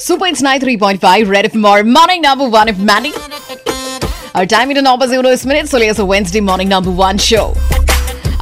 Super It's 93.5 Red FMR Morning Number 1 If Manny Our time is 9.01 So here's a Wednesday Morning Number 1 Show.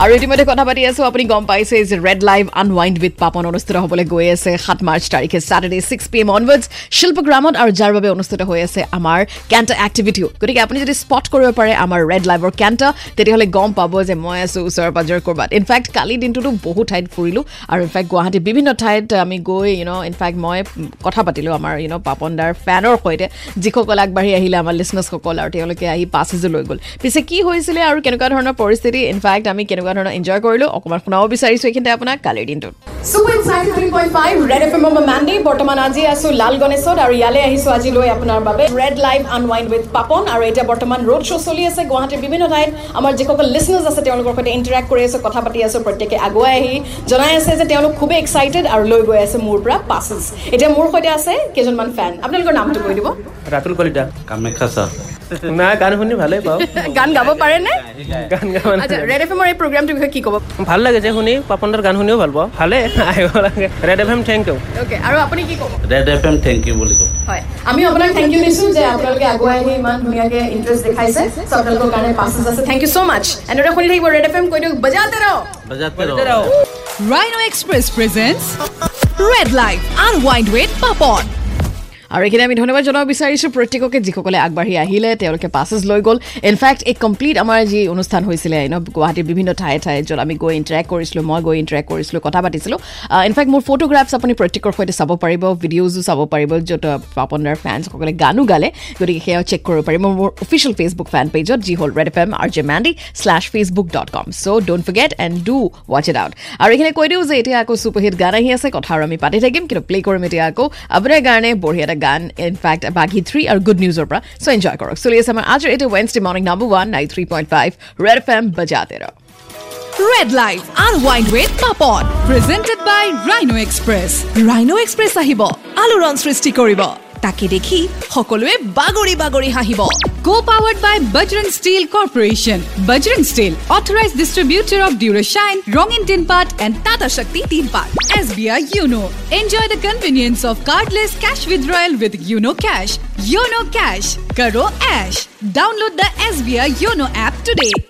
আৰু ইতিমধ্যে কথা পাতি আছো আপুনি গম পাইছে যে Red Live Unwind with Papon অনুষ্ঠিত হ'বলৈ গৈ আছে সাত মাৰ্চ তাৰিখে Saturday six P M onwards শিল্পগ্ৰামত আৰু যাৰ বাবে অনুষ্ঠিত হৈ আছে আমাৰ কেণ্টা এক্টিভিটিও গতিকে আপুনি যদি স্পট কৰিব পাৰে আমাৰ ৰেড লাইভৰ কেণ্টা তেতিয়াহ'লে গম পাব যে মই আছোঁ ওচৰে পাজৰে ক'ৰবাত। ইনফেক্ট কালি দিনটোতো বহু ঠাইত ফুৰিলোঁ আৰু ইনফেক্ট গুৱাহাটীৰ বিভিন্ন ঠাইত আমি গৈ ইউন' ইনফেক্ট মই কথা পাতিলোঁ আমাৰ ইউন' পাপন দাৰ ফেনৰ সৈতে যিসকল আগবাঢ়ি আহিলে আমাৰ লিচনাৰ্ছসকল আৰু তেওঁলোকে আহি পাছেজো লৈ গ'ল। পিছে কি হৈছিলে আৰু কেনেকুৱা ধৰণৰ পৰিস্থিতি? ইনফেক্ট আমি কেনেকুৱা ধৰণৰ এনজয় কৰিলোঁ। অকণমান শুনাব বিচাৰিছোঁ এইখিনিতে আপোনাক কালিৰ দিনটোত। বৰ্তমান আজি আছোঁ লাল গণেশত আৰু ইয়ালৈ আহিছোঁ আজি লৈ আপোনাৰ বাবে Red Live Unwind with Papon আৰু এতিয়া বৰ্তমান ৰোড শ্ব' চলি আছে গুৱাহাটীৰ বিভিন্ন ঠাইত। আমাৰ যিসকল লিচনাৰ্ছ আছে তেওঁলোকৰ সৈতে ইণ্টাৰেক্ট কৰি আছোঁ কথা পাতি আছোঁ প্ৰত্যেকে আগুৱাই আহি জনাই আছে যে তেওঁলোক খুবেই এক্সাইটেড আৰু লৈ গৈ আছে মোৰ পৰা পাছেছ এতিয়া মোৰ সৈতে আছে কেইজনমান ফেন আপোনালোকৰ নামটো কৈ দিব। ৰাতুল কলিতা। কামাখ্যা ছাৰ নাই গান শুনি ভালেই পাওঁ। গান গাব পাৰেনে? গান গাব আচ্ছা ৰেড এফ এমৰ এই প্ৰগ্ৰামটোৰ বিষয়ে কি ক'ব? ভাল লাগিছে শুনি পাপনদাৰ গান শুনিও ভাল পাওঁ। ভালে আহিব লাগে। Red F M thank you okay আৰু আপুনি কি ক'ব? Red F M thank you বুলি ক'ম হয় আমি আপোনাক থেংক ইউ দিছোঁ যে আপোনালোকে আগুৱাই আহি ইমান ধুনীয়াকৈ ইণ্টাৰেষ্ট দেখাইছে। চ' আপোনালোকৰ কাৰণে পাছেছ আছে। থেংক ইউ ছ' মাছ এনেদৰে শুনি থাকিব ৰেড এফ এম কৈ দিয়ক বজাতে ৰহ। বজাতে ৰহ ৰহ। Rhino Express presents Red Life Unwind with Papon. আৰু এইখিনি আমি ধন্যবাদ জনাব বিচাৰিছোঁ। প্ৰত্যেককে যিসকলে আগবাঢ়ি আহিলে তেওঁলোকে পাছেছ লৈ গ'ল। ইনফেক্ট এই কমপ্লিট আমাৰ যি অনুষ্ঠান হৈছিলে ন গুৱাহাটীৰ বিভিন্ন ঠায়ে ঠায়ে য'ত আমি গৈ ইণ্টাৰেক্ট কৰিছিলোঁ মই গৈ ইণ্টাৰেক্ট কৰিছিলোঁ কথা পাতিছিলোঁ। ইনফেক্ট মোৰ ফটোগ্ৰাফছ আপুনি প্ৰত্যেকৰ সৈতে চাব পাৰিব ভিডিঅ'জো চাব পাৰিব য'ত পাপনদাৰ ফেন্সসকলে গানো গালে গতিকে সেয়াও চেক কৰিব পাৰিব মোৰ অফিচিয়েল ফেচবুক ফেন পেজত যি হ'ল Red F M R J Mandy slash Facebook dot com so' don't forget and do watch it out আৰু এইখিনি কৈ দিওঁ যে এতিয়া আকৌ ছুপাৰহিট গান আহি আছে কথা আৰু আমি পাতি থাকিম কিন্তু প্লে' কৰিম এতিয়া আকৌ। আপোনাৰ কাৰণে বঢ়িয়া এটা গান ইনফেক্ট বাঘী থ্ৰী আৰু গুড নিউজৰ পৰা চ' এনজয় কৰক চলি আছে আমাৰ আজিৰ এইটো Wednesday morning number one nine three point five Red F M বজাতে ৰহ Red Life Unwind with Papon. Presented by Rhino Express. Rhino Express আহিব আলোড়ন সৃষ্টি কৰিব তাকে দেখি সকলোৱে বাগৰি বাগৰি হাঁহিব co-powered by Bajrang Steel Corporation. Bajrang Steel, authorized distributor of Durashine, Rongin Tinpat and Tata Shakti Tinpat. SBI Uno. Enjoy the convenience of cardless cash withdrawal with Uno Cash. Uno Cash. Karo Ash. Download the SBI Uno app today.